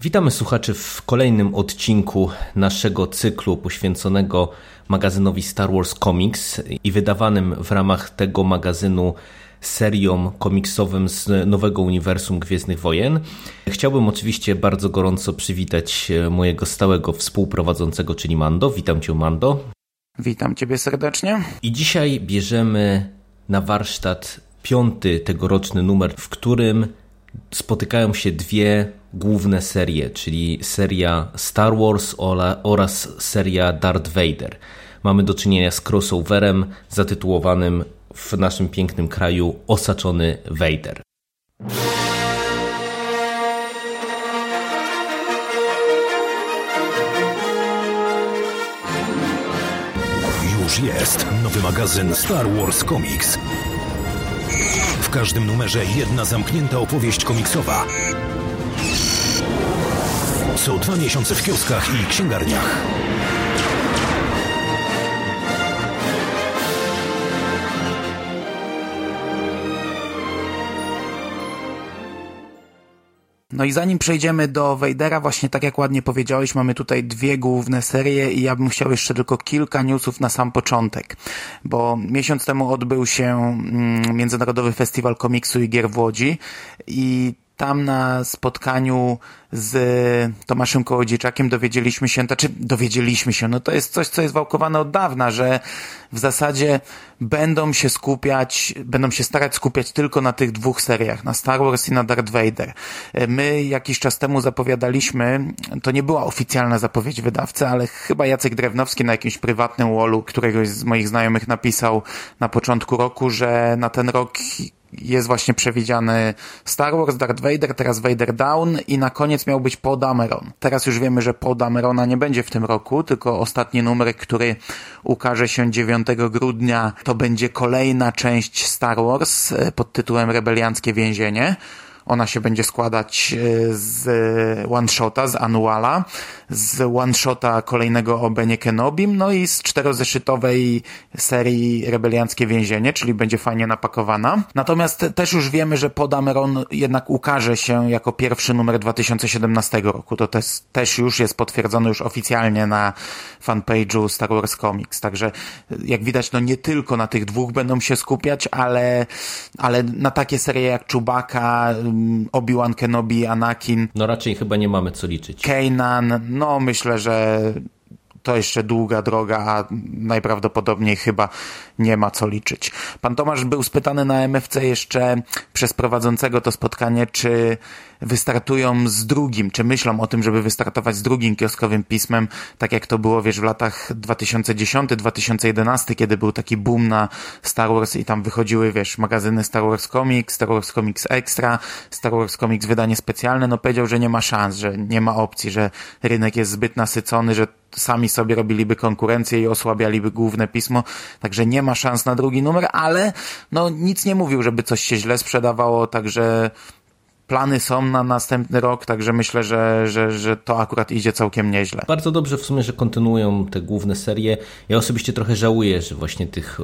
Witamy słuchaczy w kolejnym odcinku naszego cyklu poświęconego magazynowi Star Wars Comics i wydawanym w ramach tego magazynu seriom komiksowym z nowego uniwersum Gwiezdnych Wojen. Chciałbym oczywiście bardzo gorąco przywitać mojego stałego współprowadzącego, czyli Mando. Witam Cię, Mando. Witam Ciebie serdecznie. I dzisiaj bierzemy na warsztat piąty tegoroczny numer, w którym spotykają się dwie główne serie, czyli seria Star Wars oraz seria Darth Vader. Mamy do czynienia z crossoverem zatytułowanym w naszym pięknym kraju Osaczony Vader. Już jest nowy magazyn Star Wars Comics. W każdym numerze jedna zamknięta opowieść komiksowa. Co dwa miesiące w kioskach i księgarniach. No i zanim przejdziemy do Vadera, właśnie tak jak ładnie powiedziałeś, mamy tutaj dwie główne serie i ja bym chciał jeszcze tylko kilka newsów na sam początek, bo miesiąc temu odbył się mm, Międzynarodowy Festiwal Komiksu i Gier w Łodzi i tam na spotkaniu z Tomaszem Kołodziejczakiem dowiedzieliśmy się, znaczy dowiedzieliśmy się, no to jest coś, co jest wałkowane od dawna, że w zasadzie będą się skupiać, będą się starać skupiać tylko na tych dwóch seriach, na Star Wars i na Darth Vader. My jakiś czas temu zapowiadaliśmy, to nie była oficjalna zapowiedź wydawcy, ale chyba Jacek Drewnowski na jakimś prywatnym wallu któregoś z moich znajomych napisał na początku roku, że na ten rok jest właśnie przewidziany Star Wars, Darth Vader, teraz Vader Down i na koniec miał być Paul Dameron. Teraz już wiemy, że Paul Damerona nie będzie w tym roku, tylko ostatni numer, który ukaże się 9 grudnia, to będzie kolejna część Star Wars e, pod tytułem Rebelianckie Więzienie. Ona się będzie składać e, z one-shota, z anuala, z one-shota kolejnego o Benie Kenobim, no i z czterozeszytowej serii Rebelianckie Więzienie, czyli będzie fajnie napakowana. Natomiast też już wiemy, że Podameron jednak ukaże się jako pierwszy numer 2017 roku. To też, też już jest potwierdzone już oficjalnie na fanpage'u Star Wars Comics. Także jak widać, no nie tylko na tych dwóch będą się skupiać, ale, ale na takie serie jak Chewbacca, Obi-Wan Kenobi, Anakin. No raczej chyba nie mamy co liczyć. Kanan, no myślę, że to jeszcze długa droga, a najprawdopodobniej chyba nie ma co liczyć. Pan Tomasz był spytany na MFC jeszcze przez prowadzącego to spotkanie, czy wystartują z drugim, czy myślą o tym, żeby wystartować z drugim kioskowym pismem, tak jak to było, wiesz, w latach 2010-2011, kiedy był taki boom na Star Wars i tam wychodziły, wiesz, magazyny Star Wars Comics, Star Wars Comics Extra, Star Wars Comics wydanie specjalne, no powiedział, że nie ma szans, że nie ma opcji, że rynek jest zbyt nasycony, że sami sobie robiliby konkurencję i osłabialiby główne pismo, także nie ma szans na drugi numer, ale no nic nie mówił, żeby coś się źle sprzedawało, także plany są na następny rok, także myślę, że, że, że to akurat idzie całkiem nieźle. Bardzo dobrze w sumie, że kontynuują te główne serie. Ja osobiście trochę żałuję, że właśnie tych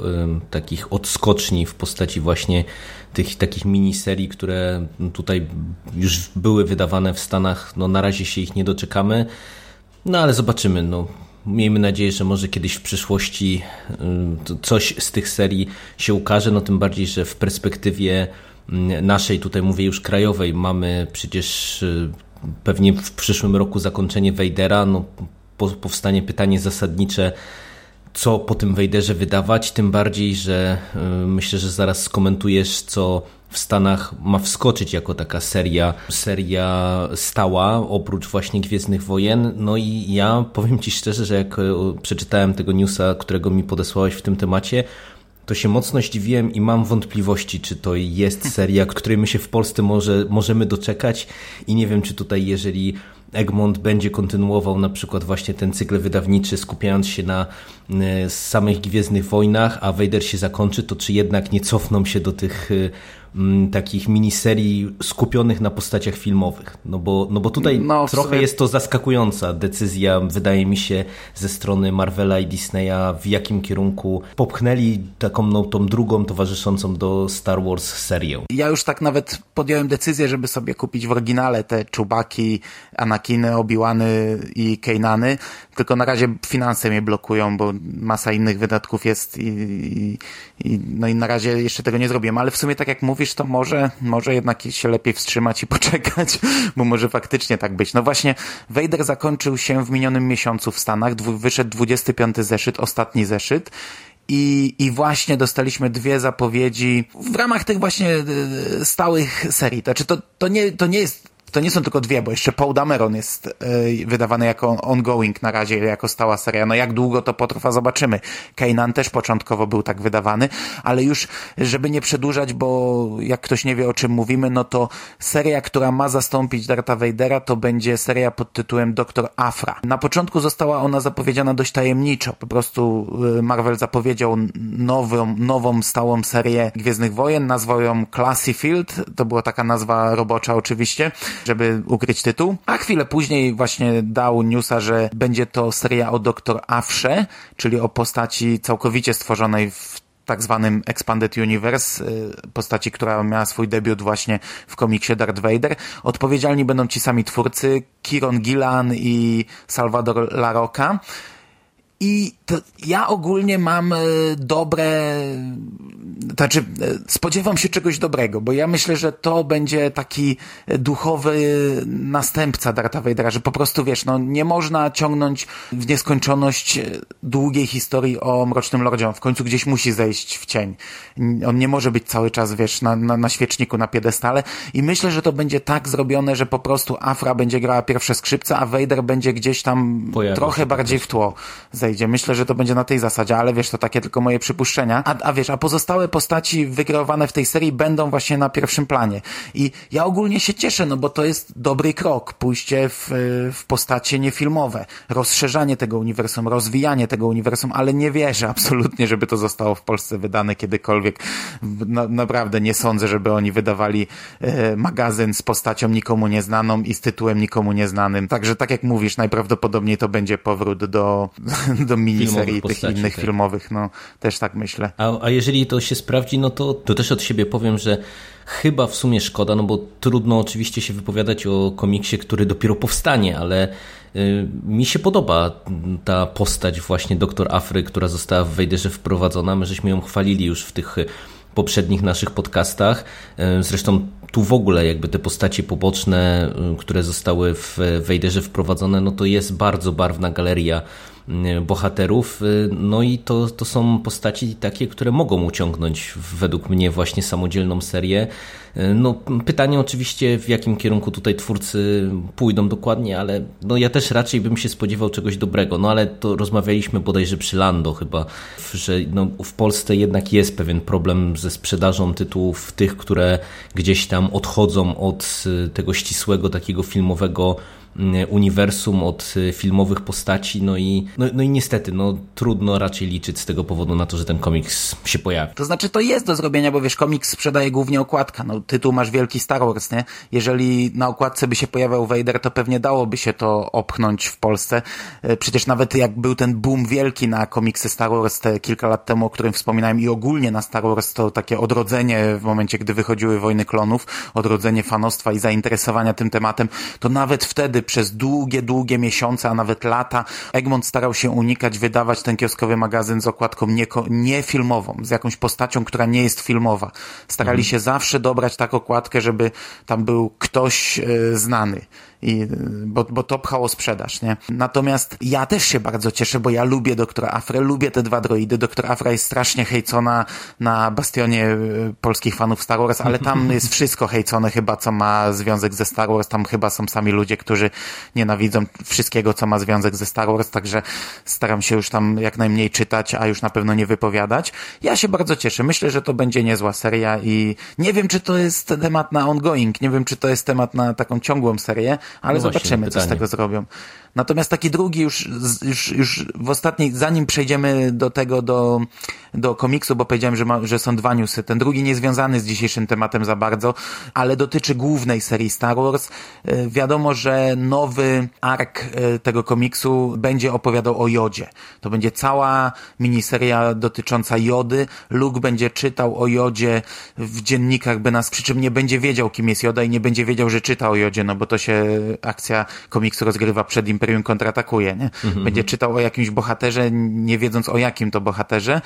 takich odskoczni w postaci właśnie tych takich miniserii, które tutaj już były wydawane w Stanach, no na razie się ich nie doczekamy. No ale zobaczymy. No, miejmy nadzieję, że może kiedyś w przyszłości coś z tych serii się ukaże, no tym bardziej, że w perspektywie naszej, tutaj mówię już krajowej, mamy przecież y, pewnie w przyszłym roku zakończenie Wejdera, no powstanie pytanie zasadnicze, co po tym Wejderze wydawać, tym bardziej, że y, myślę, że zaraz skomentujesz, co w Stanach ma wskoczyć jako taka seria, seria stała, oprócz właśnie Gwiezdnych Wojen. No i ja powiem Ci szczerze, że jak e, przeczytałem tego newsa, którego mi podesłałeś w tym temacie, to się mocno zdziwiłem i mam wątpliwości, czy to jest seria, której my się w Polsce może, możemy doczekać. I nie wiem, czy tutaj jeżeli Egmont będzie kontynuował na przykład właśnie ten cykl wydawniczy, skupiając się na e, samych Gwiezdnych Wojnach, a Vader się zakończy, to czy jednak nie cofną się do tych m, takich miniserii skupionych na postaciach filmowych. No bo, no bo tutaj no, trochę sumie... jest to zaskakująca decyzja, wydaje mi się, ze strony Marvela i Disneya, w jakim kierunku popchnęli taką no, tą drugą towarzyszącą do Star Wars serię. Ja już tak nawet podjąłem decyzję, żeby sobie kupić w oryginale te Czubaki, Anakiny, Obiłany i Kejnany, tylko na razie finanse mnie blokują, bo masa innych wydatków jest i, i, i, no i na razie jeszcze tego nie zrobiłem, ale w sumie tak jak mówisz, to może, może jednak się lepiej wstrzymać i poczekać, bo może faktycznie tak być. No właśnie, Vader zakończył się w minionym miesiącu w Stanach, wyszedł 25 zeszyt, ostatni zeszyt i, I właśnie dostaliśmy dwie zapowiedzi w ramach tych właśnie e, stałych serii. Znaczy to, to, nie, to nie jest to nie są tylko dwie, bo jeszcze Paul Dameron jest yy, wydawany jako ongoing na razie, jako stała seria. No jak długo to potrwa, zobaczymy. Kanan też początkowo był tak wydawany, ale już, żeby nie przedłużać, bo jak ktoś nie wie o czym mówimy, no to seria, która ma zastąpić Darta Vadera, to będzie seria pod tytułem Doktor Afra. Na początku została ona zapowiedziana dość tajemniczo. Po prostu y, Marvel zapowiedział nową, nową stałą serię Gwiezdnych Wojen, nazwał ją Classy Field. To była taka nazwa robocza oczywiście żeby ukryć tytuł. A chwilę później właśnie dał newsa, że będzie to seria o doktor Afrze, czyli o postaci całkowicie stworzonej w tak zwanym Expanded Universe, y, postaci, która miała swój debiut właśnie w komiksie Darth Vader. Odpowiedzialni będą ci sami twórcy, Kieron Gillan i Salvador LaRocca. I ja ogólnie mam e, dobre, znaczy e, spodziewam się czegoś dobrego, bo ja myślę, że to będzie taki duchowy następca Darta Vadera, że po prostu wiesz, no nie można ciągnąć w nieskończoność długiej historii o Mrocznym Lordzie, on w końcu gdzieś musi zejść w cień. On nie może być cały czas, wiesz, na, na, na świeczniku, na piedestale i myślę, że to będzie tak zrobione, że po prostu Afra będzie grała pierwsze skrzypce, a Vader będzie gdzieś tam Pojawia trochę bardziej w tło zejdzie. Myślę, że to będzie na tej zasadzie, ale wiesz, to takie tylko moje przypuszczenia. A, a wiesz, a pozostałe postaci wykreowane w tej serii będą właśnie na pierwszym planie. I ja ogólnie się cieszę, no bo to jest dobry krok, pójście w, w postacie niefilmowe, rozszerzanie tego uniwersum, rozwijanie tego uniwersum, ale nie wierzę absolutnie, żeby to zostało w Polsce wydane kiedykolwiek. Na, naprawdę nie sądzę, żeby oni wydawali e, magazyn z postacią nikomu nieznaną i z tytułem nikomu nieznanym. Także tak jak mówisz, najprawdopodobniej to będzie powrót do, do miniserii tych innych tak. filmowych, no też tak myślę. A, a jeżeli to się sprawdzi, no to, to też od siebie powiem, że chyba w sumie szkoda, no bo trudno oczywiście się wypowiadać o komiksie, który dopiero powstanie, ale y, mi się podoba ta postać właśnie doktor Afry, która została w Wejderze wprowadzona. My żeśmy ją chwalili już w tych poprzednich naszych podcastach. Y, zresztą tu w ogóle jakby te postacie poboczne, y, które zostały w Wejderze wprowadzone, no to jest bardzo barwna galeria Y, bohaterów. Y, no i to, to są postaci takie, które mogą uciągnąć według mnie właśnie samodzielną serię. Y, no, pytanie oczywiście, w jakim kierunku tutaj twórcy pójdą dokładnie, ale no, ja też raczej bym się spodziewał czegoś dobrego. No ale to rozmawialiśmy bodajże przy Lando chyba, że no, w Polsce jednak jest pewien problem ze sprzedażą tytułów tych, które gdzieś tam odchodzą od tego ścisłego takiego filmowego Y, uniwersum, od y, filmowych postaci, no i, no, no i niestety, no trudno raczej liczyć z tego powodu na to, że ten komiks się pojawi. To znaczy to jest do zrobienia, bo wiesz, komiks sprzedaje głównie okładka, no tytuł masz wielki Star Wars, nie? Jeżeli na okładce by się pojawiał Vader, to pewnie dałoby się to opchnąć w Polsce. E, przecież nawet jak był ten boom wielki na komiksy Star Wars te kilka lat temu, o którym wspominałem i ogólnie na Star Wars to takie odrodzenie w momencie, gdy wychodziły Wojny Klonów, odrodzenie fanostwa i zainteresowania tym tematem, to nawet wtedy przez długie, długie miesiące, a nawet lata Egmont starał się unikać wydawać ten kioskowy magazyn z okładką niefilmową, nie z jakąś postacią, która nie jest filmowa. Starali mhm. się zawsze dobrać tak okładkę, żeby tam był ktoś e, znany i, bo, bo to pchało sprzedaż, nie? Natomiast ja też się bardzo cieszę, bo ja lubię doktora Afrę, lubię te dwa droidy. Doktor Afra jest strasznie hejcona na bastionie e, polskich fanów Star Wars, ale tam jest wszystko hejcone chyba, co ma związek ze Star Wars. Tam chyba są sami ludzie, którzy nienawidzą wszystkiego, co ma związek ze Star Wars, także staram się już tam jak najmniej czytać, a już na pewno nie wypowiadać. Ja się bardzo cieszę. Myślę, że to będzie niezła seria i nie wiem, czy to jest temat na ongoing, nie wiem, czy to jest temat na taką ciągłą serię, ale no zobaczymy, właśnie, co z tego zrobią. Natomiast taki drugi już, już, już w ostatniej, zanim przejdziemy do tego, do, do komiksu, bo powiedziałem, że, ma, że są dwa newsy. Ten drugi niezwiązany z dzisiejszym tematem za bardzo, ale dotyczy głównej serii Star Wars. E, wiadomo, że nowy ark e, tego komiksu będzie opowiadał o Jodzie. To będzie cała miniseria dotycząca Jody. Luke będzie czytał o Jodzie w dziennikach, by nas, przy czym nie będzie wiedział, kim jest Joda i nie będzie wiedział, że czyta o Jodzie, no bo to się akcja komiksu rozgrywa przed Imperium kontratakuje, nie? Mhm. Będzie czytał o jakimś bohaterze, nie wiedząc o jakim to bohaterze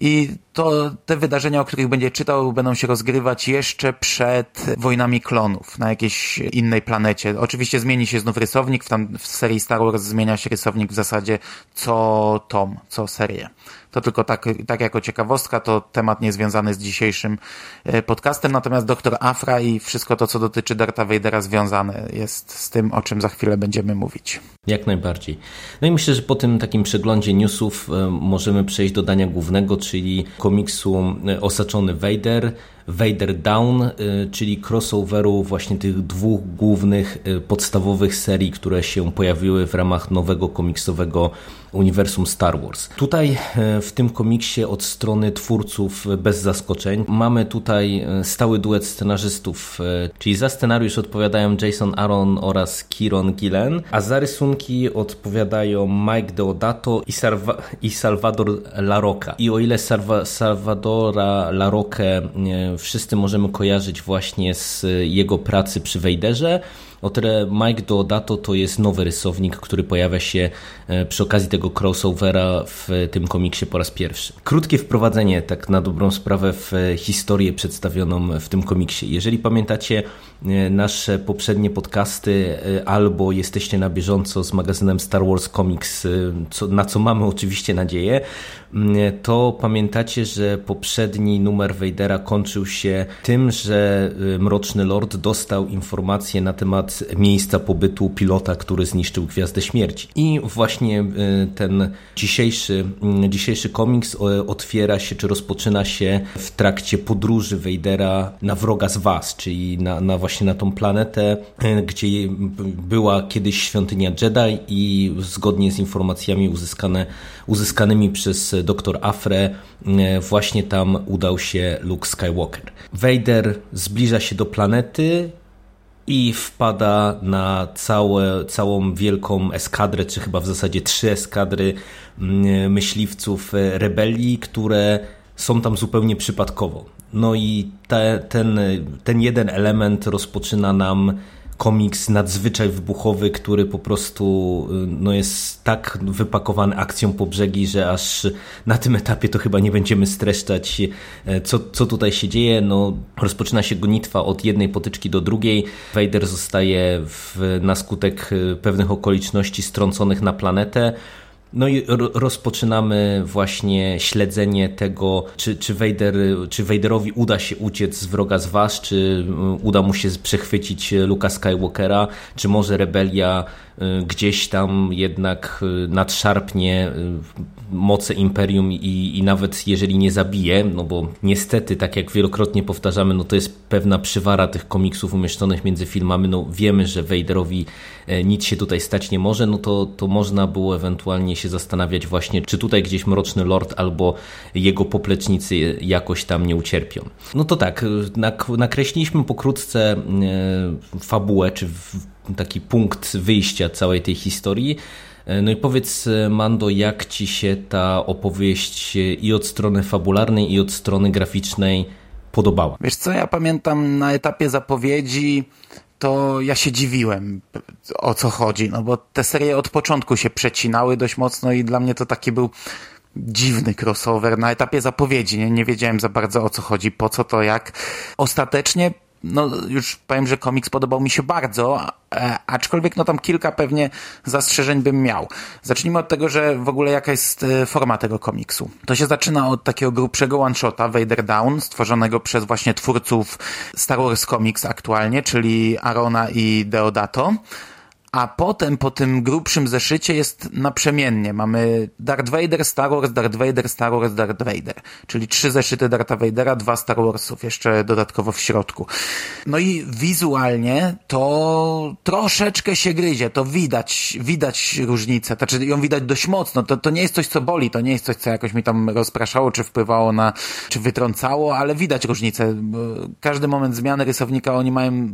i to te wydarzenia, o których będzie czytał, będą się rozgrywać jeszcze przed wojnami klonów na jakiejś innej planecie. Oczywiście zmieni się znów rysownik, w, tam, w serii Star Wars zmienia się rysownik w zasadzie co tom, co serię. To tylko tak, tak jako ciekawostka, to temat niezwiązany z dzisiejszym e, podcastem, natomiast doktor Afra i wszystko to, co dotyczy Darta Vadera związane jest z tym, o czym za chwilę będziemy mówić. Jak najbardziej. No i myślę, że po tym takim przeglądzie newsów e, możemy przejść do dania głównego, czyli komiksu e, Osaczony Vader, Vader Down, y, czyli crossoveru właśnie tych dwóch głównych y, podstawowych serii, które się pojawiły w ramach nowego komiksowego uniwersum Star Wars. Tutaj y, w tym komiksie od strony twórców bez zaskoczeń mamy tutaj stały duet scenarzystów, czyli za scenariusz odpowiadają Jason Aaron oraz Kieron Gillen, a za rysunki odpowiadają Mike Deodato i, Salva i Salvador Larocca. I o ile Salva Salvadora Larocque wszyscy możemy kojarzyć właśnie z jego pracy przy Wejderze, o tyle Mike Deodato to jest nowy rysownik, który pojawia się e, przy okazji tego crossovera w tym komiksie po raz pierwszy. Krótkie wprowadzenie, tak na dobrą sprawę, w historię przedstawioną w tym komiksie. Jeżeli pamiętacie e, nasze poprzednie podcasty e, albo jesteście na bieżąco z magazynem Star Wars Comics, na co mamy oczywiście nadzieję, to pamiętacie, że poprzedni numer Vadera kończył się tym, że Mroczny Lord dostał informację na temat miejsca pobytu pilota, który zniszczył Gwiazdę Śmierci. I właśnie e, ten dzisiejszy, dzisiejszy komiks e, otwiera się, czy rozpoczyna się w trakcie podróży Vadera na wroga z Was, czyli na, na właśnie na tą planetę, e, gdzie była kiedyś świątynia Jedi i zgodnie z informacjami uzyskane, uzyskanymi przez dr Afre właśnie tam udał się Luke Skywalker. Vader zbliża się do planety, i wpada na całe, całą wielką eskadrę, czy chyba w zasadzie trzy eskadry mm, myśliwców e, rebelii, które są tam zupełnie przypadkowo. No i te, ten, ten jeden element rozpoczyna nam komiks nadzwyczaj wybuchowy, który po prostu y, no, jest tak wypakowany akcją po brzegi, że aż na tym etapie to chyba nie będziemy streszczać, e, co, co tutaj się dzieje. No, rozpoczyna się gonitwa od jednej potyczki do drugiej. Vader zostaje w, na skutek y, pewnych okoliczności strąconych na planetę. No i rozpoczynamy właśnie śledzenie tego, czy, czy, Vader, czy Vaderowi uda się uciec z wroga z was, czy uda mu się przechwycić Luka Skywalkera, czy może rebelia Y, gdzieś tam jednak y, nadszarpnie y, moce Imperium i, i nawet jeżeli nie zabije, no bo niestety, tak jak wielokrotnie powtarzamy, no to jest pewna przywara tych komiksów umieszczonych między filmami, no wiemy, że Vaderowi nic się tutaj stać nie może, no to, to można było ewentualnie się zastanawiać właśnie, czy tutaj gdzieś Mroczny Lord albo jego poplecznicy jakoś tam nie ucierpią. No to tak, nakreśliliśmy pokrótce fabułę, czy taki punkt wyjścia całej tej historii. E, no i powiedz, e, Mando, jak ci się ta opowieść e, i od strony fabularnej, i od strony graficznej podobała? Wiesz co, ja pamiętam na etapie zapowiedzi to ja się dziwiłem, o co chodzi, no bo te serie od początku się przecinały dość mocno i dla mnie to taki był dziwny crossover na etapie zapowiedzi. Nie, nie wiedziałem za bardzo o co chodzi, po co to, jak. Ostatecznie no już powiem, że komiks podobał mi się bardzo, aczkolwiek no tam kilka pewnie zastrzeżeń bym miał. Zacznijmy od tego, że w ogóle jaka jest e, forma tego komiksu. To się zaczyna od takiego grubszego one-shota Vader Down, stworzonego przez właśnie twórców Star Wars Comics aktualnie, czyli Arona i Deodato a potem po tym grubszym zeszycie jest naprzemiennie. Mamy Darth Vader, Star Wars, Darth Vader, Star Wars, Darth Vader. Czyli trzy zeszyty Dartha Vadera, dwa Star Warsów jeszcze dodatkowo w środku. No i wizualnie to troszeczkę się gryzie, to widać, widać różnicę, znaczy ją widać dość mocno, to, to nie jest coś, co boli, to nie jest coś, co jakoś mi tam rozpraszało, czy wpływało na, czy wytrącało, ale widać różnicę. Każdy moment zmiany rysownika, oni mają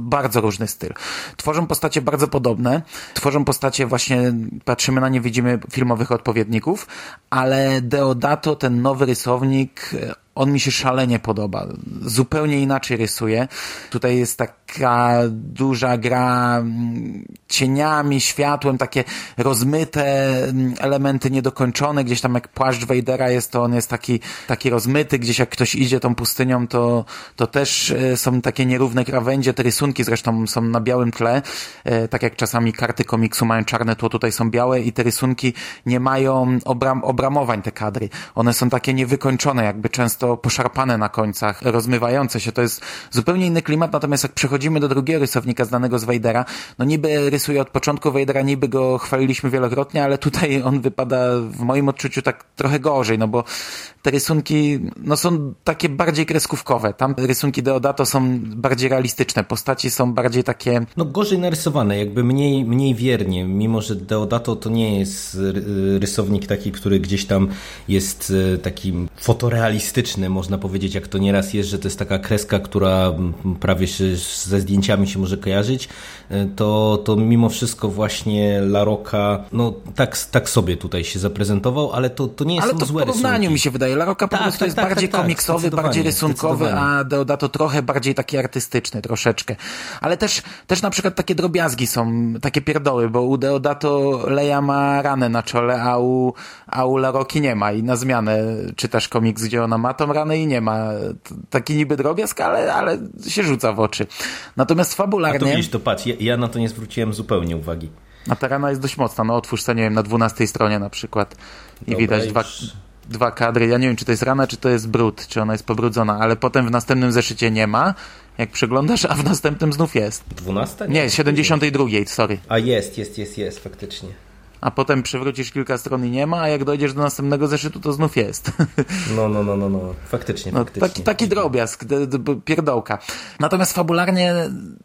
bardzo różny styl. Tworzą postacie bardzo podobne, tworzą postacie właśnie, patrzymy na nie, widzimy filmowych odpowiedników, ale Deodato, ten nowy rysownik, on mi się szalenie podoba. Zupełnie inaczej rysuje. Tutaj jest taka duża gra mm, cieniami, światłem, takie rozmyte mm, elementy niedokończone. Gdzieś tam jak płaszcz Wejdera jest, to on jest taki, taki rozmyty. Gdzieś jak ktoś idzie tą pustynią, to, to też e, są takie nierówne krawędzie. Te rysunki zresztą są na białym tle. E, tak jak czasami karty komiksu mają czarne tło, tutaj są białe i te rysunki nie mają obram, obramowań te kadry. One są takie niewykończone, jakby często to poszarpane na końcach, rozmywające się. To jest zupełnie inny klimat, natomiast jak przechodzimy do drugiego rysownika znanego z Wejdera, no niby rysuje od początku Wejdera, niby go chwaliliśmy wielokrotnie, ale tutaj on wypada w moim odczuciu tak trochę gorzej, no bo te rysunki no są takie bardziej kreskówkowe. Tam rysunki Deodato są bardziej realistyczne, postaci są bardziej takie... No gorzej narysowane, jakby mniej, mniej wiernie, mimo że Deodato to nie jest rysownik taki, który gdzieś tam jest e, takim można powiedzieć, jak to nieraz jest, że to jest taka kreska, która prawie się ze zdjęciami się może kojarzyć, to, to mimo wszystko właśnie La Rocca, no tak, tak sobie tutaj się zaprezentował, ale to, to nie jest ale to złe w porównaniu rysunki. mi się wydaje. La Rocca po tak, prostu tak, jest tak, bardziej tak, tak, komiksowy, bardziej rysunkowy, a Deodato trochę bardziej taki artystyczny, troszeczkę. Ale też, też na przykład takie drobiazgi są, takie pierdoły, bo u Deodato Leia ma ranę na czole, a u, a u La Rocki nie ma i na zmianę czytasz komiks, gdzie ona ma tą ranę i nie ma. Taki niby drobiazg, ale, ale się rzuca w oczy. Natomiast A to fabularnie... widzisz, to patrz, ja, na to nie zwróciłem zupełnie uwagi. A ta rana jest dość mocna. No otwórz sobie, nie wiem, na dwunastej stronie na przykład i Dobra, widać już. dwa, dwa kadry. Ja nie wiem, czy to jest rana, czy to jest brud, czy ona jest pobrudzona, ale potem w następnym zeszycie nie ma, jak przeglądasz, a w następnym znów jest. 12? Nie, 72, sorry. A jest, jest, jest, jest, faktycznie. A potem przewrócisz kilka stron i nie ma, a jak dojdziesz do następnego zeszytu, to znów jest. No, no, no, no, no. faktycznie, No, faktycznie. taki, taki drobiazg, pierdołka. Natomiast fabularnie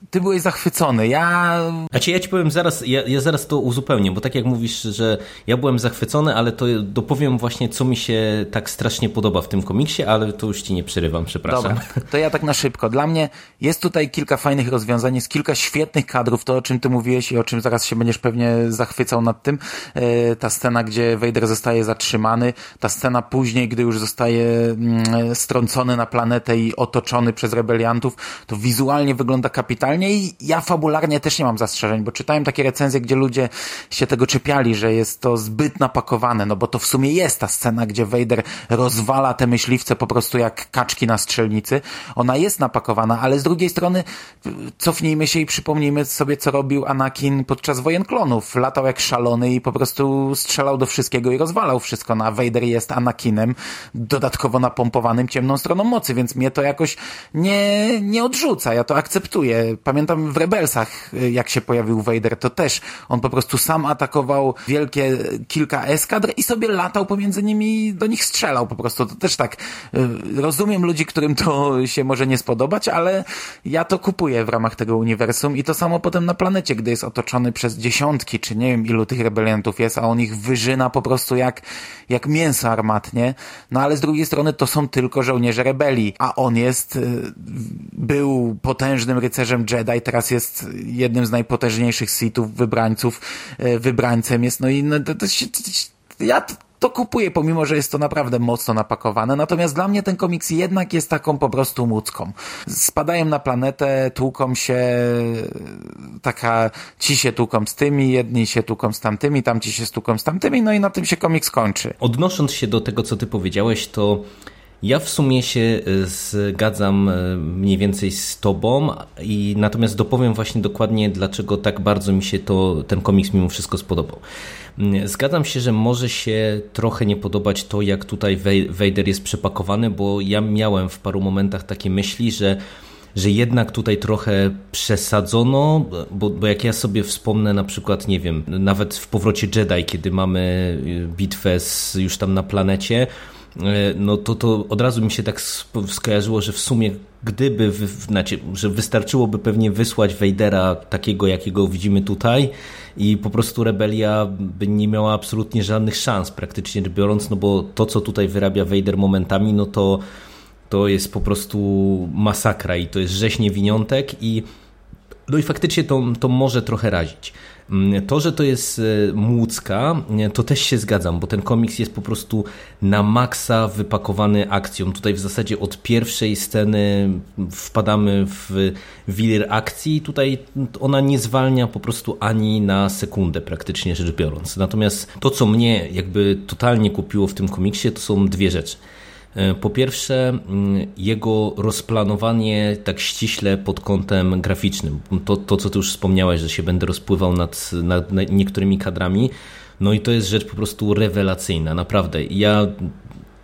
ty byłeś zachwycony. Ja Znaczy ja ci powiem zaraz, ja, ja zaraz to uzupełnię, bo tak jak mówisz, że ja byłem zachwycony, ale to dopowiem właśnie, co mi się tak strasznie podoba w tym komiksie, ale to już ci nie przerywam, przepraszam. Dobra, to ja tak na szybko. Dla mnie jest tutaj kilka fajnych rozwiązań, jest kilka świetnych kadrów, to o czym ty mówiłeś i o czym zaraz się będziesz pewnie zachwycał nad tym. E, Ta scena, gdzie Vader zostaje zatrzymany, ta scena później, gdy już zostaje mm, strącony na planetę i otoczony przez rebeliantów, to wizualnie wygląda kapitalnie i ja fabularnie też nie mam zastrzeżeń, bo czytałem takie recenzje, gdzie ludzie się tego czepiali, że jest to zbyt napakowane, no bo to w sumie jest ta scena, gdzie Vader rozwala te myśliwce po prostu jak kaczki na strzelnicy. Ona jest napakowana, ale z drugiej strony cofnijmy się i przypomnijmy sobie, co robił Anakin podczas wojen klonów. Latał jak szalony i po prostu strzelał do wszystkiego i rozwalał wszystko. No, a Vader jest Anakinem, dodatkowo napompowanym ciemną stroną mocy, więc mnie to jakoś nie, nie odrzuca. Ja to akceptuję. Pamiętam w Rebelsach, y, jak się pojawił Vader, to też on po prostu sam atakował wielkie kilka eskadr i sobie latał pomiędzy nimi i do nich strzelał po prostu. To też tak. y, Rozumiem ludzi, którym to się może nie spodobać, ale ja to kupuję w ramach tego uniwersum i to samo potem na planecie, gdy jest otoczony przez dziesiątki, czy nie wiem ilu tych rebeliantów jest, a on ich wyżyna po prostu jak, jak mięso armatnie. No ale z drugiej strony to są tylko żołnierze rebelii, a on jest, y, był potężnym rycerzem Jedi, teraz jest jednym z najpotężniejszych Sithów, wybrańców, y, wybrańcem jest, no i no, to, to, to, ja to, kupuję, pomimo, że jest to naprawdę mocno napakowane. Natomiast dla mnie ten komiks jednak jest taką po prostu łódzką. Spadają na planetę, tłuką się, taka, ci się tłuką z tymi, jedni się tłuką z tamtymi, tamci się stłuką z tamtymi, no i na tym się komiks kończy. Odnosząc się do tego, co ty powiedziałeś, to ja w sumie się y, zgadzam y, mniej więcej z tobą i natomiast dopowiem właśnie dokładnie, dlaczego tak bardzo mi się to, ten komiks mimo wszystko spodobał. Mm, Zgadzam się, że może się trochę nie podobać to, jak tutaj Vader jest przepakowany, bo ja miałem w paru momentach takie myśli, że że jednak tutaj trochę przesadzono, bo, bo jak ja sobie wspomnę na przykład, nie wiem, nawet w powrocie Jedi, kiedy mamy y, bitwę z, już tam na planecie, no to, to od razu mi się tak skojarzyło, że w sumie gdyby, znaczy, że wystarczyłoby pewnie wysłać Vadera takiego, jakiego widzimy tutaj i po prostu rebelia by nie miała absolutnie żadnych szans praktycznie biorąc, no bo to, co tutaj wyrabia Vader momentami, no to to jest po prostu masakra i to jest rzeź niewiniątek i no i faktycznie to, to może trochę razić. Mm, to, że to jest e, młódzka, to też się zgadzam, bo ten komiks jest po prostu na maksa wypakowany akcją. Tutaj w zasadzie od pierwszej sceny wpadamy w wir akcji. Tutaj ona nie zwalnia po prostu ani na sekundę praktycznie rzecz biorąc. Natomiast to, co mnie jakby totalnie kupiło w tym komiksie, to są dwie rzeczy. E, po pierwsze, mm, jego rozplanowanie tak ściśle pod kątem graficznym. To, to co ty już wspomniałeś, że się będę rozpływał nad, nad niektórymi kadrami. No i to jest rzecz po prostu rewelacyjna, naprawdę. Ja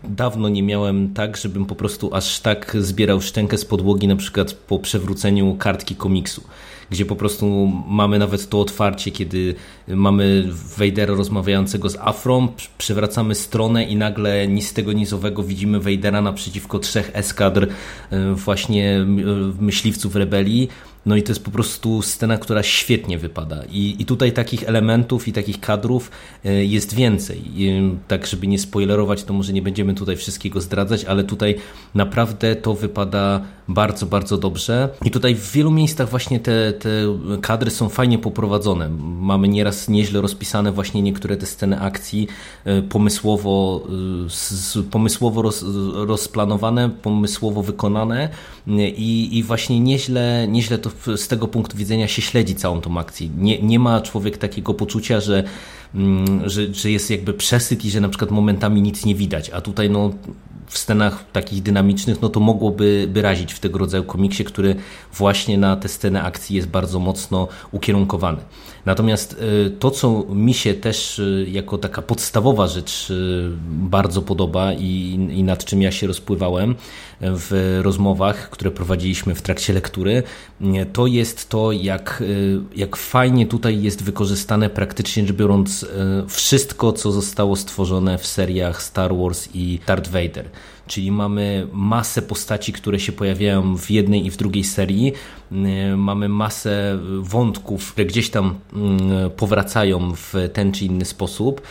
dawno nie miałem tak, żebym po prostu aż tak zbierał szczękę z podłogi, na przykład po przewróceniu kartki komiksu gdzie po prostu mamy nawet to otwarcie, kiedy mamy Vadera rozmawiającego z Afrą, przewracamy stronę i nagle nic z tego nizowego widzimy Vadera naprzeciwko trzech eskadr e, właśnie myśliwców rebelii no i to jest po prostu scena, która świetnie wypada. I, i tutaj takich elementów i takich kadrów e, jest więcej. I, tak, żeby nie spoilerować, to może nie będziemy tutaj wszystkiego zdradzać, ale tutaj naprawdę to wypada bardzo, bardzo dobrze. I tutaj w wielu miejscach właśnie te, te kadry są fajnie poprowadzone. Mamy nieraz nieźle rozpisane właśnie niektóre te sceny akcji, e, pomysłowo, e, pomysłowo roz, rozplanowane, pomysłowo wykonane i, i właśnie nieźle, nieźle to z tego punktu widzenia się śledzi całą tą akcję. Nie, nie ma człowiek takiego poczucia, że, mm, że, że jest jakby przesyt i że na przykład momentami nic nie widać, a tutaj no w scenach takich dynamicznych, no to mogłoby by razić w tego rodzaju komiksie, który właśnie na te sceny akcji jest bardzo mocno ukierunkowany. Natomiast y, to, co mi się też y, jako taka podstawowa rzecz y, bardzo podoba i, i nad czym ja się rozpływałem w rozmowach, które prowadziliśmy w trakcie lektury, to jest to, jak, jak fajnie tutaj jest wykorzystane praktycznie rzecz biorąc wszystko, co zostało stworzone w seriach Star Wars i Darth Vader czyli mamy masę postaci, które się pojawiają w jednej i w drugiej serii. Y, mamy masę wątków, które gdzieś tam y, powracają w ten czy inny sposób.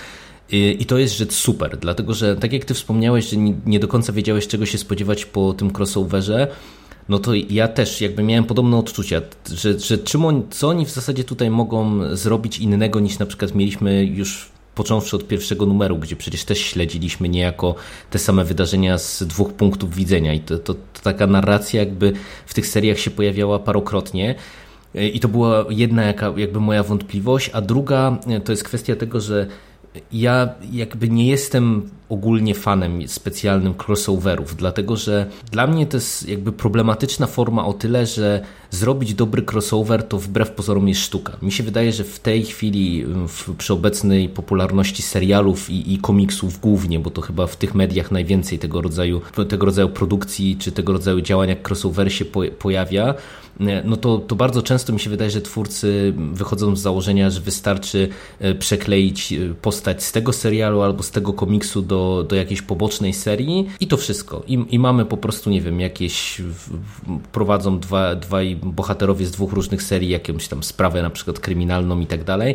Y, I to jest rzecz super, dlatego że tak jak ty wspomniałeś, że nie do końca wiedziałeś czego się spodziewać po tym crossoverze, no to ja też jakby miałem podobne odczucia, że, że czym co oni w zasadzie tutaj mogą zrobić innego niż na przykład mieliśmy już począwszy od pierwszego numeru, gdzie przecież też śledziliśmy niejako te same wydarzenia z dwóch punktów widzenia i to, to, to taka narracja jakby w tych seriach się pojawiała parokrotnie. I to była jedna jaka, jakby moja wątpliwość, a druga to jest kwestia tego, że ja jakby nie jestem ogólnie fanem specjalnym crossoverów, dlatego że dla mnie to jest jakby problematyczna forma o tyle, że zrobić dobry crossover to wbrew pozorom jest sztuka. Mi się wydaje, że w tej chwili w, przy obecnej popularności serialów i, i komiksów głównie, bo to chyba w tych mediach najwięcej tego rodzaju, tego rodzaju produkcji czy tego rodzaju działań jak crossover się po, pojawia, no to, to bardzo często mi się wydaje, że twórcy wychodzą z założenia, że wystarczy e, przekleić e, postać z tego serialu albo z tego komiksu do, do jakiejś pobocznej serii i to wszystko. I, i mamy po prostu, nie wiem, jakieś prowadzą dwa, dwaj bohaterowie z dwóch różnych serii jakąś tam sprawę na przykład kryminalną i tak dalej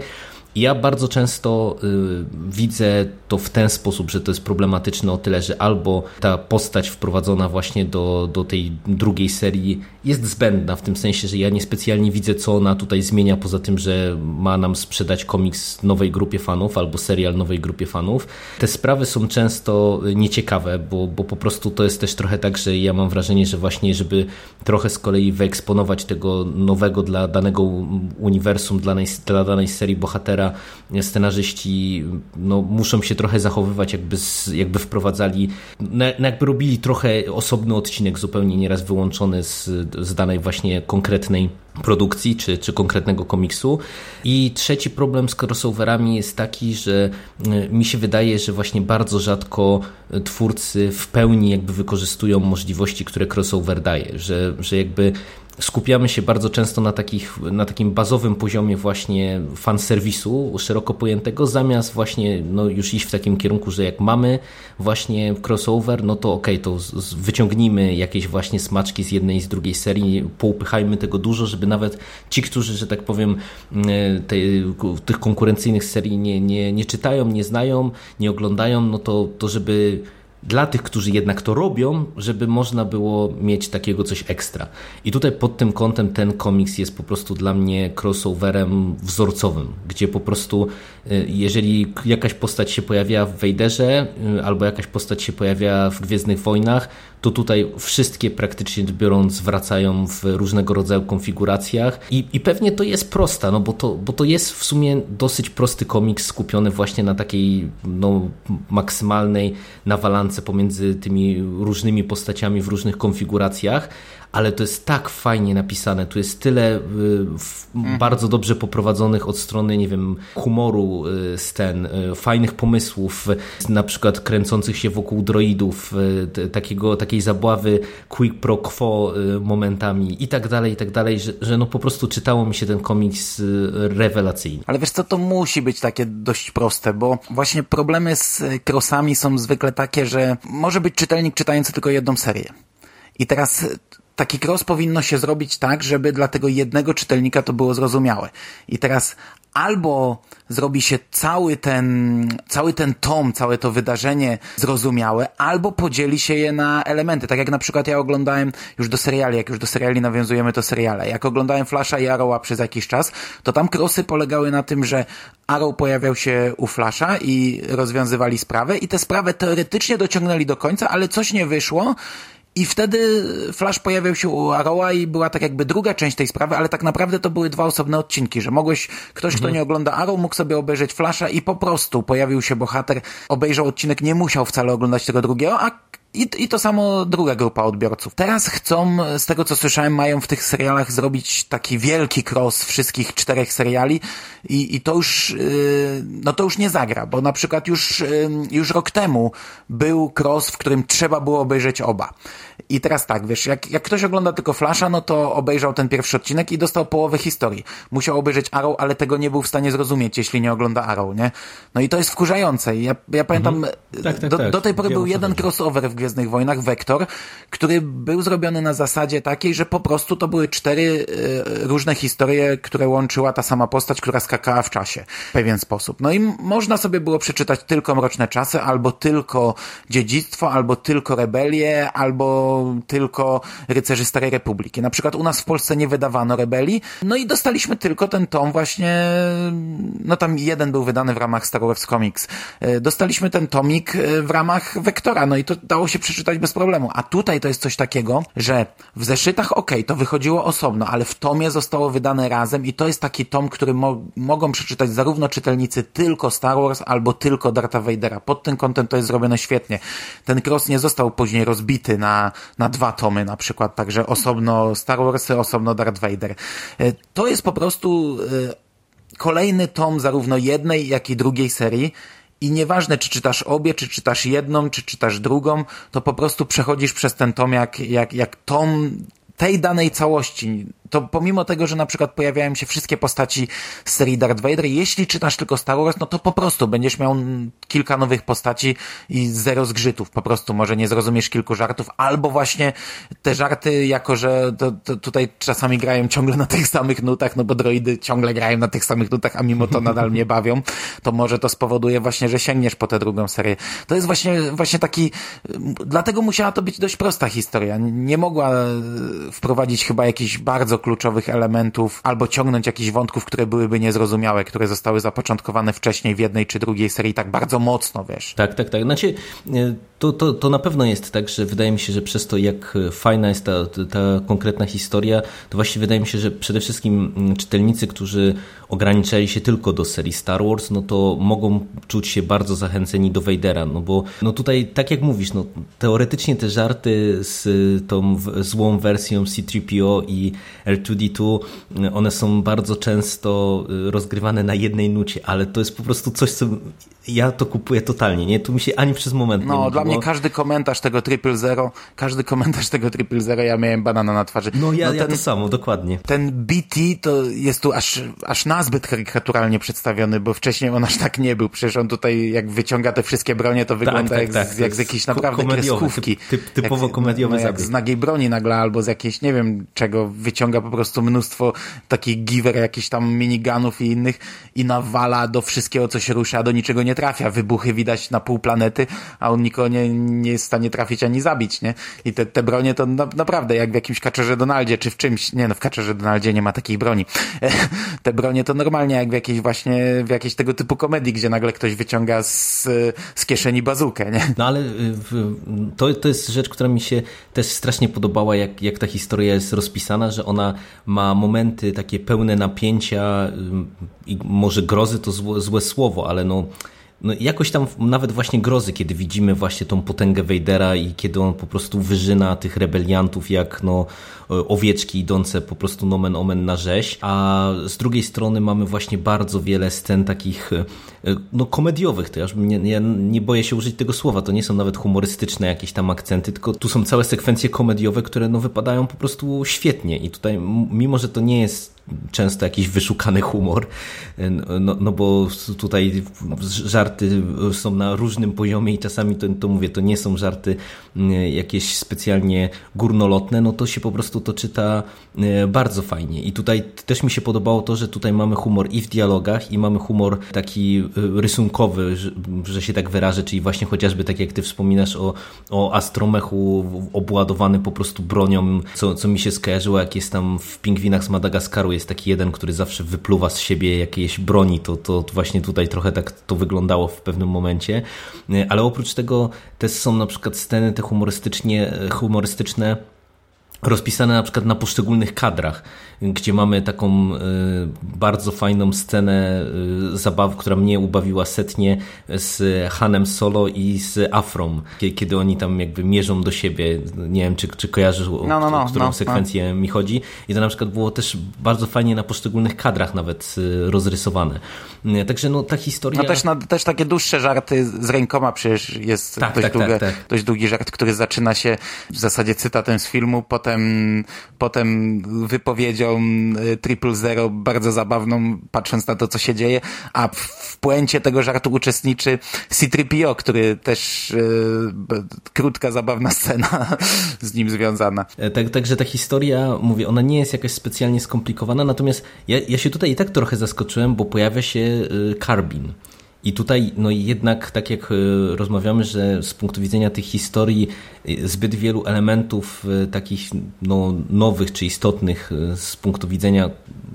ja bardzo często y, widzę to w ten sposób, że to jest problematyczne o tyle, że albo ta postać wprowadzona właśnie do, do tej drugiej serii jest zbędna, w tym sensie, że ja niespecjalnie widzę, co ona tutaj zmienia, poza tym, że ma nam sprzedać komiks nowej grupie fanów albo serial nowej grupie fanów. Te sprawy są często nieciekawe, bo, bo po prostu to jest też trochę tak, że ja mam wrażenie, że właśnie, żeby trochę z kolei wyeksponować tego nowego dla danego uniwersum, dla, dla danej serii bohatera, crossovera scenarzyści no, muszą się trochę zachowywać, jakby, jakby wprowadzali, no, jakby robili trochę osobny odcinek, zupełnie nieraz wyłączony z, z danej właśnie konkretnej produkcji czy, czy konkretnego komiksu. I trzeci problem z crossoverami jest taki, że y, mi się wydaje, że właśnie bardzo rzadko twórcy w pełni jakby wykorzystują możliwości, które crossover daje, że, że jakby skupiamy się bardzo często na, takich, na takim bazowym poziomie właśnie fanserwisu szeroko pojętego, zamiast właśnie no, już iść w takim kierunku, że jak mamy właśnie crossover, no to okej, okay, to z, wyciągnijmy jakieś właśnie smaczki z jednej i z drugiej serii, poupychajmy tego dużo, żeby nawet ci, którzy, że tak powiem, e, te, tych konkurencyjnych serii nie, nie, nie czytają, nie znają, nie oglądają, no to, to żeby dla tych, którzy jednak to robią, żeby można było mieć takiego coś ekstra. I tutaj pod tym kątem ten komiks jest po prostu dla mnie crossoverem wzorcowym, gdzie po prostu y, jeżeli jakaś postać się pojawia w Wejderze y, albo jakaś postać się pojawia w Gwiezdnych Wojnach, to tutaj wszystkie praktycznie biorąc wracają w różnego rodzaju konfiguracjach. I, i pewnie to jest prosta, no bo to, bo to jest w sumie dosyć prosty komiks skupiony właśnie na takiej no, maksymalnej nawalance pomiędzy tymi różnymi postaciami w różnych konfiguracjach, ale to jest tak fajnie napisane, tu jest tyle mhm. bardzo dobrze poprowadzonych od strony, nie wiem, humoru y, scen, y, fajnych pomysłów, na przykład kręcących się wokół droidów, takiego, takiej zabławy quick pro quo momentami i tak dalej, i tak dalej, że, że no po prostu czytało mi się ten komiks rewelacyjnie. Ale wiesz co, to musi być takie dość proste, bo właśnie problemy z crossami są zwykle takie, że może być czytelnik czytający tylko jedną serię. I teraz taki cross powinno się zrobić tak, żeby dla tego jednego czytelnika to było zrozumiałe. I teraz albo zrobi się cały ten, cały ten tom, całe to wydarzenie zrozumiałe, albo podzieli się je na elementy. Tak jak na przykład ja oglądałem już do seriali, jak już do seriali nawiązujemy to seriale. Jak oglądałem Flasha i Arrowa przez jakiś czas, to tam krosy polegały na tym, że Arrow pojawiał się u Flasha i rozwiązywali sprawę i tę sprawę teoretycznie dociągnęli do końca, ale coś nie wyszło i wtedy Flash pojawiał się u Arrowa i była tak jakby druga część tej sprawy, ale tak naprawdę to były dwa osobne odcinki, że mogłeś, ktoś, mhm. kto nie ogląda Arrow, mógł sobie obejrzeć Flasha i po prostu pojawił się bohater, obejrzał odcinek, nie musiał wcale oglądać tego drugiego, a i, I to samo druga grupa odbiorców. Teraz chcą, z tego co słyszałem, mają w tych serialach zrobić taki wielki cross wszystkich czterech seriali i, i to już, yy, no to już nie zagra, bo na przykład już, yy, już rok temu był cross, w którym trzeba było obejrzeć oba. I teraz tak, wiesz, jak, jak ktoś ogląda tylko Flasha, no to obejrzał ten pierwszy odcinek i dostał połowę historii. Musiał obejrzeć Arrow, ale tego nie był w stanie zrozumieć, jeśli nie ogląda Arrow, nie? No i to jest wkurzające. Ja, ja pamiętam, mhm. tak, tak, do, tak. do tej pory Wiem, był jeden crossover w Gwiezdnych Wojnach, Vektor, który był zrobiony na zasadzie takiej, że po prostu to były cztery y, różne historie, które łączyła ta sama postać, która skakała w czasie w pewien sposób. No i można sobie było przeczytać tylko Mroczne Czasy, albo tylko Dziedzictwo, albo tylko Rebelię, albo tylko rycerzy Starej Republiki. Na przykład u nas w Polsce nie wydawano Rebelii, no i dostaliśmy tylko ten tom właśnie, no tam jeden był wydany w ramach Star Wars Comics. E, dostaliśmy ten tomik e, w ramach Wektora, no i to dało się przeczytać bez problemu. A tutaj to jest coś takiego, że w zeszytach ok, to wychodziło osobno, ale w tomie zostało wydane razem i to jest taki tom, który mo mogą przeczytać zarówno czytelnicy tylko Star Wars albo tylko Dartha Vadera. Pod tym kątem to jest zrobione świetnie. Ten cross nie został później rozbity na, na dwa tomy na przykład, także osobno Star Warsy, osobno Darth Vader. E, to jest po prostu e, kolejny tom zarówno jednej, jak i drugiej serii i nieważne, czy czytasz obie, czy czytasz jedną, czy czytasz drugą, to po prostu przechodzisz przez ten tom jak, jak, jak tom tej danej całości to pomimo tego, że na przykład pojawiają się wszystkie postaci z serii Darth Vader, jeśli czytasz tylko Star Wars, no to po prostu będziesz miał kilka nowych postaci i zero zgrzytów. Po prostu może nie zrozumiesz kilku żartów, albo właśnie te żarty, jako że to, to tutaj czasami grają ciągle na tych samych nutach, no bo droidy ciągle grają na tych samych nutach, a mimo to nadal mnie bawią, to może to spowoduje właśnie, że sięgniesz po tę drugą serię. To jest właśnie, właśnie taki, dlatego musiała to być dość prosta historia. Nie mogła wprowadzić chyba jakichś bardzo kluczowych elementów, albo ciągnąć jakichś wątków, które byłyby niezrozumiałe, które zostały zapoczątkowane wcześniej w jednej czy drugiej serii tak bardzo mocno, wiesz. Tak, tak, tak. Znaczy, e, to, to, to na pewno jest tak, że wydaje mi się, że przez to, jak fajna jest ta, ta konkretna historia, to właściwie wydaje mi się, że przede wszystkim mm, czytelnicy, którzy ograniczali się tylko do serii Star Wars, no to mogą czuć się bardzo zachęceni do Vadera, no bo no tutaj, tak jak mówisz, no teoretycznie te żarty z tą złą wersją C-3PO i R2-D2, one są bardzo często y, rozgrywane na jednej nucie, ale to jest po prostu coś, co ja to kupuję totalnie, nie? Tu mi się ani przez moment no, nie dla mnie każdy komentarz tego triple zero, każdy komentarz tego triple zero, ja miałem banana na twarzy. No ja, no ten, ja to samo, dokładnie. Ten BT to jest tu aż, aż nazbyt karykaturalnie przedstawiony, bo wcześniej on aż tak nie był. Przecież on tutaj, jak wyciąga te wszystkie bronie, to tak, wygląda tak, jak, tak, z, jak z jakiejś naprawdę kreskówki. Typ, typowo jak, komediowy no, jak z nagiej broni nagle, albo z jakiejś, nie wiem czego, wyciąga po prostu mnóstwo takich giver, jakichś tam minigunów i innych i nawala do wszystkiego, co się rusza, do niczego nie trafia. Wybuchy widać na pół planety, a on nikogo nie, nie jest w stanie trafić ani zabić, nie? I te, te bronie to na, naprawdę jak w jakimś kaczerze Donaldzie, czy w czymś, nie no, w kaczerze Donaldzie nie ma takich broni. te bronie to normalnie jak w jakiejś właśnie, w jakiejś tego typu komedii, gdzie nagle ktoś wyciąga z, z kieszeni bazukę, nie? No ale y, to, to jest rzecz, która mi się też strasznie podobała, jak, jak ta historia jest rozpisana, że ona ma momenty takie pełne napięcia i może grozy to złe, złe słowo, ale no no jakoś tam nawet właśnie grozy, kiedy widzimy właśnie tą potęgę Wejdera i kiedy on po prostu wyżyna tych rebeliantów jak no owieczki idące po prostu nomen omen na rzeź, a z drugiej strony mamy właśnie bardzo wiele scen takich e, no komediowych, to ja, nie, ja nie boję się użyć tego słowa, to nie są nawet humorystyczne jakieś tam akcenty, tylko tu są całe sekwencje komediowe, które no wypadają po prostu świetnie i tutaj mimo, że to nie jest często jakiś wyszukany humor, no, no bo tutaj żarty są na różnym poziomie i czasami to, to mówię, to nie są żarty jakieś specjalnie górnolotne, no to się po prostu to czyta e, bardzo fajnie. I tutaj też mi się podobało to, że tutaj mamy humor i w dialogach i mamy humor taki e, rysunkowy, że, się tak wyrażę, czyli właśnie chociażby tak jak ty wspominasz o, o astromechu obładowany po prostu bronią, co, co mi się skojarzyło, jak jest tam w Pingwinach z Madagaskaru jest taki jeden, który zawsze wypluwa z siebie jakieś broni, to, to właśnie tutaj trochę tak to wyglądało w pewnym momencie, ale oprócz tego też są na przykład sceny te humorystycznie, humorystyczne rozpisane na przykład na poszczególnych kadrach gdzie mamy taką y, bardzo fajną scenę y, zabaw, która mnie ubawiła setnie z Hanem Solo i z Afrom, kiedy oni tam jakby mierzą do siebie. Nie wiem, czy, czy kojarzysz, no, no, no, o którą no, sekwencję no. mi chodzi. I to na przykład było też bardzo fajnie na poszczególnych kadrach nawet y, rozrysowane. Także no ta historia... No też, no, też takie dłuższe żarty z rękoma przecież jest tak, dość, tak, długie, tak, tak. dość długi żart, który zaczyna się w zasadzie cytatem z filmu, potem, potem wypowiedzią Y, triple Zero bardzo zabawną, patrząc na to, co się dzieje, a w puencie tego żartu uczestniczy C-3PO, który też yy, krótka, zabawna scena z nim związana. E, tak, także ta historia, mówię, ona nie jest jakaś specjalnie skomplikowana, natomiast ja, ja się tutaj i tak trochę zaskoczyłem, bo pojawia się y, Carbin. I tutaj, no jednak, tak jak y, rozmawiamy, że z punktu widzenia tych historii zbyt wielu elementów takich no, nowych czy istotnych z punktu widzenia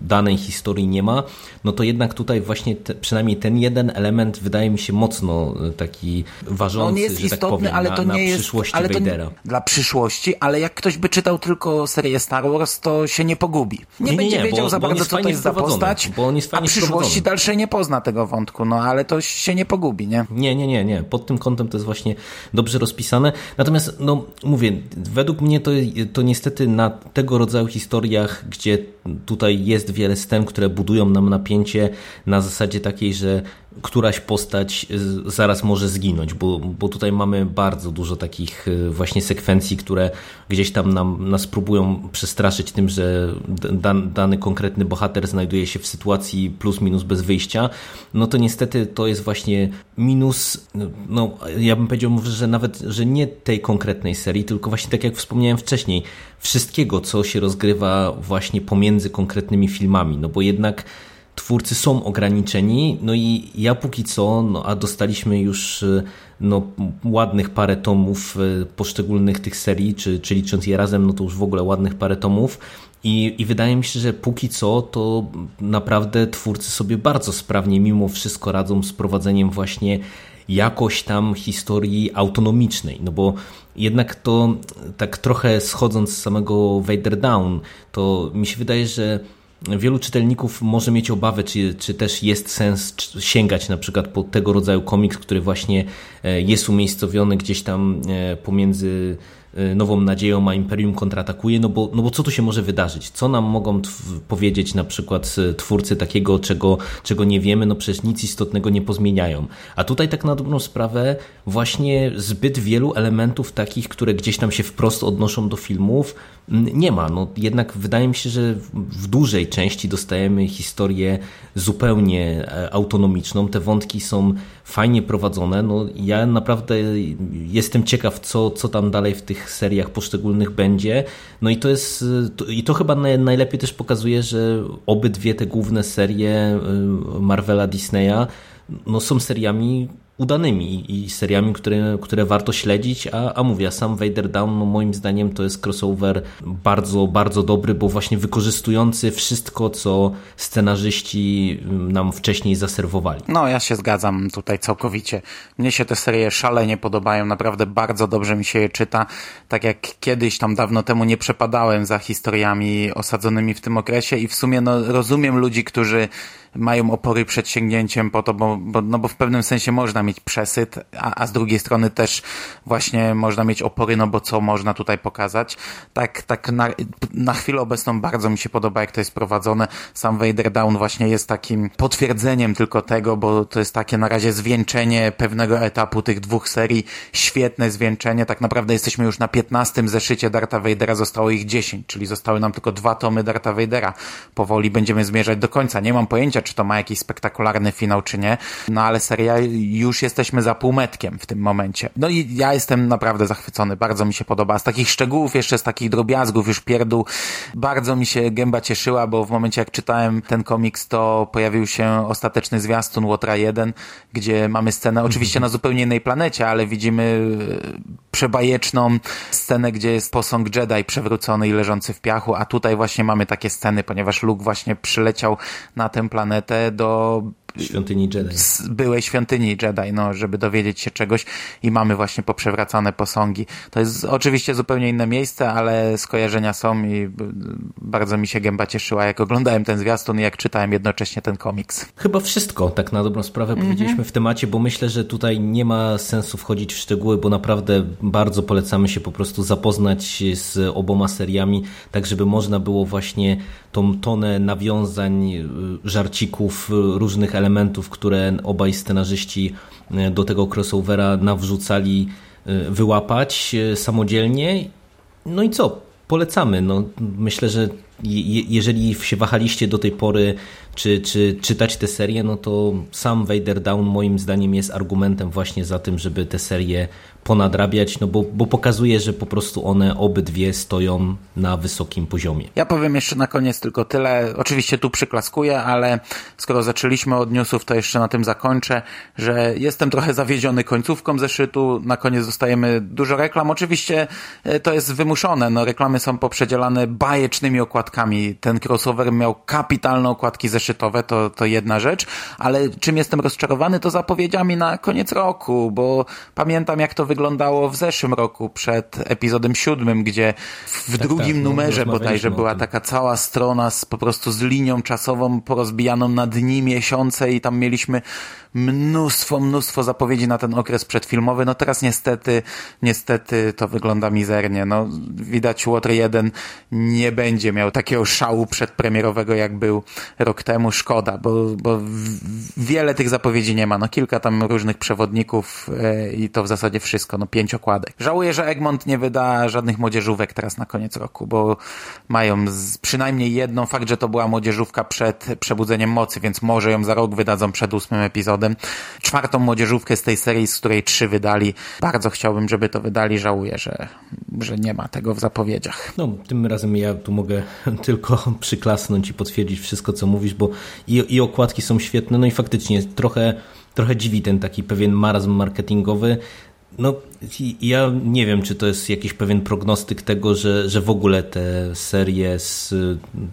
danej historii nie ma, no to jednak tutaj właśnie te, przynajmniej ten jeden element wydaje mi się mocno e, taki ważący, On jest że tak istotny, tak powiem, ale to na, nie przyszłości ale Vadera. dla przyszłości, ale jak ktoś by czytał tylko serię Star Wars, to się nie pogubi. Nie, nie będzie nie, wiedział bo, za bardzo, co to jest za postać, bo on jest a przyszłości dalszej nie pozna tego wątku, no ale to się nie pogubi, nie? Nie, nie, nie, nie. Pod tym kątem to jest właśnie dobrze rozpisane. Natomiast, no mówię, według mnie to, to niestety na tego rodzaju historiach, gdzie tutaj jest wiele scen, które budują nam napięcie na zasadzie takiej, że któraś postać y, zaraz może zginąć, bo, bo tutaj mamy bardzo dużo takich y, właśnie sekwencji, które gdzieś tam nam, nas próbują przestraszyć tym, że dan, dany konkretny bohater znajduje się w sytuacji plus minus bez wyjścia, no to niestety to jest właśnie minus, no ja bym powiedział, że nawet, że nie tej konkretnej serii, tylko właśnie tak jak wspomniałem wcześniej, wszystkiego, co się rozgrywa właśnie pomiędzy konkretnymi filmami, no bo jednak twórcy są ograniczeni, no i ja póki co, no a dostaliśmy już y, no, ładnych parę tomów y, poszczególnych tych serii, czy, czy licząc je razem, no to już w ogóle ładnych parę tomów. I, I wydaje mi się, że póki co to naprawdę twórcy sobie bardzo sprawnie mimo wszystko radzą z prowadzeniem właśnie jakoś tam historii autonomicznej, no bo jednak to tak trochę schodząc z samego Vader Down, to mi się wydaje, że wielu czytelników może mieć obawy, czy, czy też jest sens sięgać na przykład po tego rodzaju komiks, który właśnie e, jest umiejscowiony gdzieś tam e, pomiędzy nową nadzieją, a Imperium kontratakuje, no bo, no bo co tu się może wydarzyć? Co nam mogą powiedzieć na przykład y, twórcy takiego, czego, czego nie wiemy? No przecież nic istotnego nie pozmieniają. A tutaj tak na dobrą sprawę właśnie zbyt wielu elementów takich, które gdzieś tam się wprost odnoszą do filmów, nie ma. No jednak wydaje mi się, że w dużej części dostajemy historię zupełnie e, autonomiczną. Te wątki są fajnie prowadzone. No, ja naprawdę jestem ciekaw, co, co tam dalej w tych seriach poszczególnych będzie. No i to jest, to, i to chyba najlepiej też pokazuje, że obydwie te główne serie y, Marvela, Disneya no, są seriami udanymi i seriami, które, które warto śledzić, a, a mówię, sam Vader Down no moim zdaniem to jest crossover bardzo, bardzo dobry, bo właśnie wykorzystujący wszystko, co scenarzyści nam wcześniej zaserwowali. No, ja się zgadzam tutaj całkowicie. Mnie się te serie szalenie podobają, naprawdę bardzo dobrze mi się je czyta. Tak jak kiedyś tam dawno temu nie przepadałem za historiami osadzonymi w tym okresie i w sumie no, rozumiem ludzi, którzy mają opory przed sięgnięciem po to, bo, bo, no bo w pewnym sensie można mieć przesyt, a, a z drugiej strony też właśnie można mieć opory, no bo co można tutaj pokazać. Tak, tak na, na chwilę obecną bardzo mi się podoba, jak to jest prowadzone. Sam Vader Down właśnie jest takim potwierdzeniem tylko tego, bo to jest takie na razie zwieńczenie pewnego etapu tych dwóch serii. Świetne zwieńczenie. Tak naprawdę jesteśmy już na 15 zeszycie Darta Vadera, zostało ich 10, czyli zostały nam tylko dwa tomy Darta Vadera. Powoli będziemy zmierzać do końca. Nie mam pojęcia, czy to ma jakiś spektakularny finał, czy nie. No ale seria już jesteśmy za półmetkiem w tym momencie. No i ja jestem naprawdę zachwycony, bardzo mi się podoba. Z takich szczegółów, jeszcze z takich drobiazgów, już pierdół, bardzo mi się gęba cieszyła, bo w momencie jak czytałem ten komiks, to pojawił się ostateczny zwiastun Łotra 1, gdzie mamy scenę, oczywiście na zupełnie innej planecie, ale widzimy e, przebajeczną scenę, gdzie jest posąg Jedi przewrócony i leżący w piachu, a tutaj właśnie mamy takie sceny, ponieważ Luke właśnie przyleciał na tę planetę do Świątyni Jedi. Z byłej świątyni Jedi, no, żeby dowiedzieć się czegoś i mamy właśnie poprzewracane posągi. To jest oczywiście zupełnie inne miejsce, ale skojarzenia są i bardzo mi się gęba cieszyła, jak oglądałem ten zwiastun i jak czytałem jednocześnie ten komiks. Chyba wszystko, tak na dobrą sprawę mm -hmm. powiedzieliśmy w temacie, bo myślę, że tutaj nie ma sensu wchodzić w szczegóły, bo naprawdę bardzo polecamy się po prostu zapoznać z oboma seriami, tak żeby można było właśnie tą tonę nawiązań, żarcików, różnych elementów elementów, które obaj scenarzyści e, do tego crossovera nawrzucali, e, wyłapać e, samodzielnie. No i co? Polecamy. No, myślę, że jeżeli się wahaliście do tej pory, czy, czy czytać tę serię, no to sam Vader Down moim zdaniem jest argumentem właśnie za tym, żeby tę serię ponadrabiać, no bo, bo pokazuje, że po prostu one obydwie stoją na wysokim poziomie. Ja powiem jeszcze na koniec tylko tyle. Oczywiście tu przyklaskuję, ale skoro zaczęliśmy od newsów, to jeszcze na tym zakończę, że jestem trochę zawiedziony końcówką zeszytu. Na koniec dostajemy dużo reklam. Oczywiście e, to jest wymuszone. No, reklamy są poprzedzielane bajecznymi okładkami. Ten crossover miał kapitalne okładki zeszytowe, to, to jedna rzecz, ale czym jestem rozczarowany, to zapowiedziami na koniec roku, bo pamiętam jak to wyglądało w zeszłym roku przed epizodem siódmym, gdzie w tak, drugim tak, no, numerze bodajże była taka cała strona z, po prostu z linią czasową porozbijaną na dni, miesiące i tam mieliśmy mnóstwo, mnóstwo zapowiedzi na ten okres przedfilmowy. No teraz niestety, niestety to wygląda mizernie. No widać Water 1 nie będzie miał takiego szału przedpremierowego jak był rok temu. Szkoda, bo, bo wiele tych zapowiedzi nie ma. No kilka tam różnych przewodników e, i to w zasadzie wszystko. No pięć okładek. Żałuję, że Egmont nie wyda żadnych młodzieżówek teraz na koniec roku, bo mają z, przynajmniej jedną. Fakt, że to była młodzieżówka przed przebudzeniem mocy, więc może ją za rok wydadzą przed ósmym epizodem Czwartą młodzieżówkę z tej serii, z której trzy wydali. Bardzo chciałbym, żeby to wydali. Żałuję, że, że nie ma tego w zapowiedziach. No, tym razem ja tu mogę tylko przyklasnąć i potwierdzić wszystko, co mówisz, bo i, i okładki są świetne, no i faktycznie trochę, trochę dziwi ten taki pewien marazm marketingowy. No, ja nie wiem, czy to jest jakiś pewien prognostyk tego, że, że w ogóle te serie z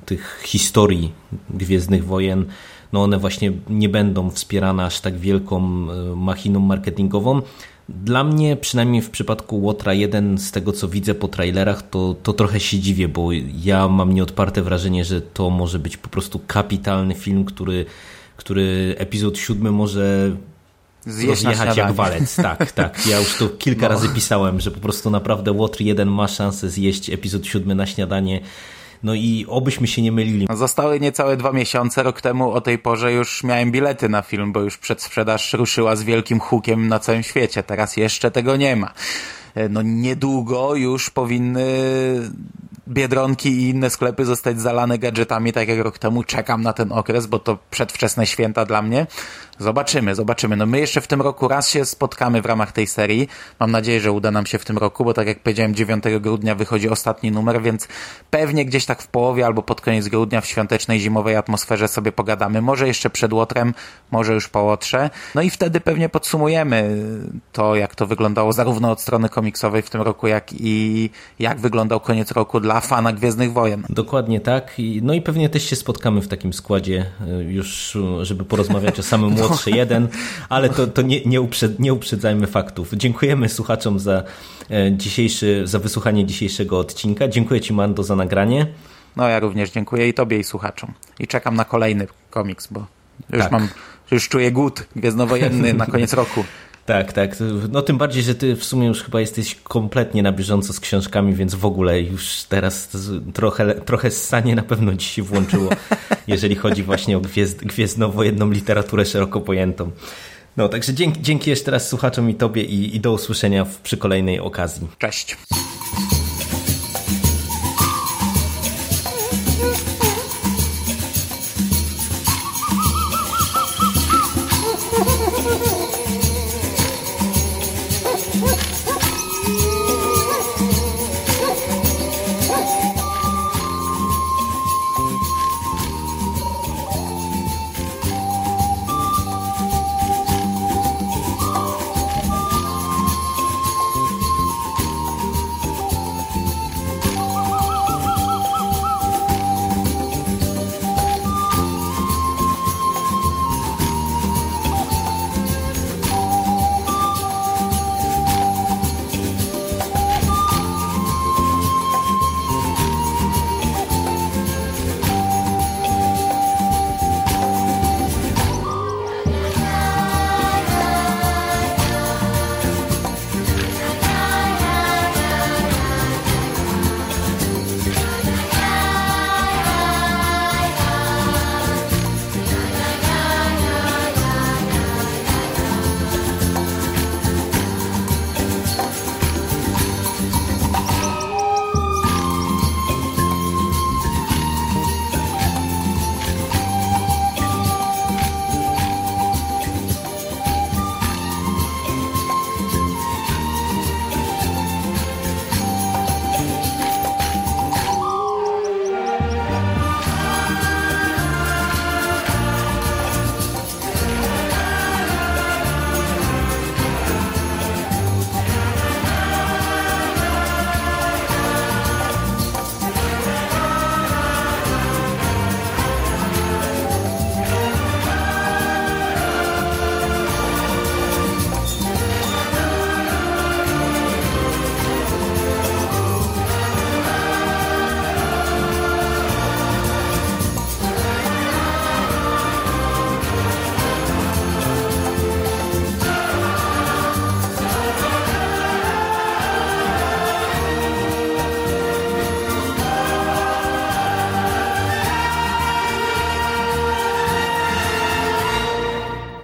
tych historii Gwiezdnych Wojen no one właśnie nie będą wspierane aż tak wielką e, machiną marketingową. Dla mnie, przynajmniej w przypadku Łotra 1, z tego co widzę po trailerach, to, to trochę się dziwię, bo ja mam nieodparte wrażenie, że to może być po prostu kapitalny film, który, który epizod siódmy może Zjeść rozjechać jak walec. Tak, tak. Ja już to kilka no. razy pisałem, że po prostu naprawdę Łotr 1 ma szansę zjeść epizod siódmy na śniadanie. No i obyśmy się nie mylili. No, zostały niecałe dwa miesiące. Rok temu o tej porze już miałem bilety na film, bo już przedsprzedaż ruszyła z wielkim hukiem na całym świecie. Teraz jeszcze tego nie ma. E, no niedługo już powinny Biedronki i inne sklepy zostać zalane gadżetami, tak jak rok temu. Czekam na ten okres, bo to przedwczesne święta dla mnie. Zobaczymy, zobaczymy. No my jeszcze w tym roku raz się spotkamy w ramach tej serii. Mam nadzieję, że uda nam się w tym roku, bo tak jak powiedziałem, 9 grudnia wychodzi ostatni numer, więc pewnie gdzieś tak w połowie albo pod koniec grudnia w świątecznej, zimowej atmosferze sobie pogadamy. Może jeszcze przed Łotrem, może już po Łotrze. No i wtedy pewnie podsumujemy to, jak to wyglądało zarówno od strony komiksowej w tym roku, jak i jak wyglądał koniec roku dla fana Gwiezdnych Wojen. Dokładnie tak. No i pewnie też się spotkamy w takim składzie e, już, żeby porozmawiać o samym Łotrze młodszy jeden, ale to, to nie, nie, uprzed, nie uprzedzajmy faktów. Dziękujemy słuchaczom za e, dzisiejszy, za wysłuchanie dzisiejszego odcinka. Dziękuję Ci Mando za nagranie. No ja również dziękuję i Tobie i słuchaczom. I czekam na kolejny komiks, bo już tak. mam, już czuję głód gwiezdnowojenny na koniec roku. Tak, tak. No tym bardziej, że ty w sumie już chyba jesteś kompletnie na bieżąco z książkami, więc w ogóle już teraz trochę, trochę ssanie na pewno ci się włączyło, jeżeli chodzi właśnie o gwiezd, gwiezdnowojenną literaturę szeroko pojętą. No, także dzięki, dzięki jeszcze raz słuchaczom i tobie i, i do usłyszenia w, przy kolejnej okazji. Cześć.